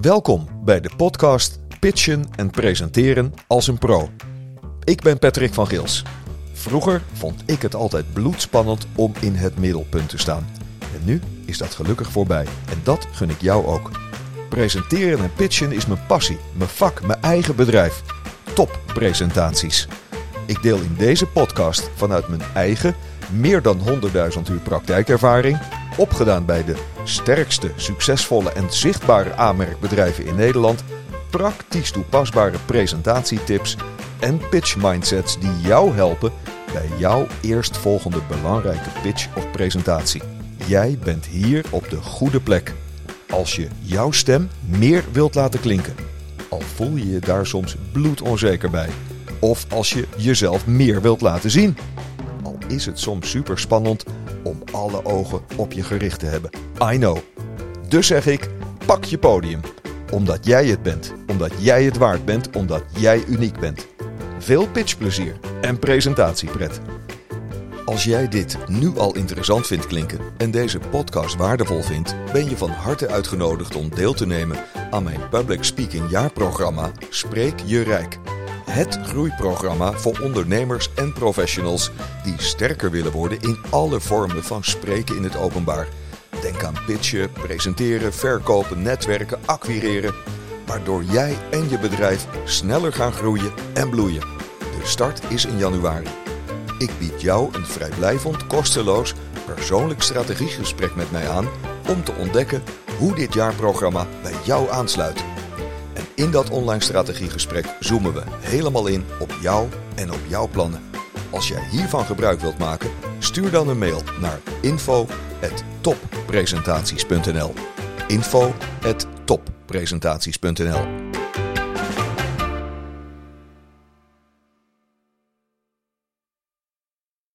Welkom bij de podcast Pitchen en Presenteren als een pro. Ik ben Patrick van Gils. Vroeger vond ik het altijd bloedspannend om in het middelpunt te staan. En nu is dat gelukkig voorbij. En dat gun ik jou ook. Presenteren en pitchen is mijn passie, mijn vak, mijn eigen bedrijf. Toppresentaties. Ik deel in deze podcast vanuit mijn eigen meer dan 100.000 uur praktijkervaring, opgedaan bij de sterkste, succesvolle en zichtbare aanmerkbedrijven in Nederland, praktisch toepasbare presentatietips en pitch mindsets die jou helpen bij jouw eerstvolgende belangrijke pitch of presentatie. Jij bent hier op de goede plek. Als je jouw stem meer wilt laten klinken, al voel je je daar soms bloedonzeker bij. Of als je jezelf meer wilt laten zien. Al is het soms super spannend om alle ogen op je gericht te hebben. I know. Dus zeg ik: pak je podium. Omdat jij het bent. Omdat jij het waard bent. Omdat jij uniek bent. Veel pitchplezier en presentatiepret. Als jij dit nu al interessant vindt klinken en deze podcast waardevol vindt, ben je van harte uitgenodigd om deel te nemen aan mijn Public Speaking jaarprogramma Spreek je Rijk. Het groeiprogramma voor ondernemers en professionals die sterker willen worden in alle vormen van spreken in het openbaar. Denk aan pitchen, presenteren, verkopen, netwerken, acquireren, waardoor jij en je bedrijf sneller gaan groeien en bloeien. De start is in januari. Ik bied jou een vrijblijvend, kosteloos, persoonlijk strategiegesprek met mij aan om te ontdekken hoe dit jaarprogramma bij jou aansluit. In dat online strategiegesprek zoomen we helemaal in op jou en op jouw plannen. Als jij hiervan gebruik wilt maken, stuur dan een mail naar info@toppresentaties.nl. info@toppresentaties.nl.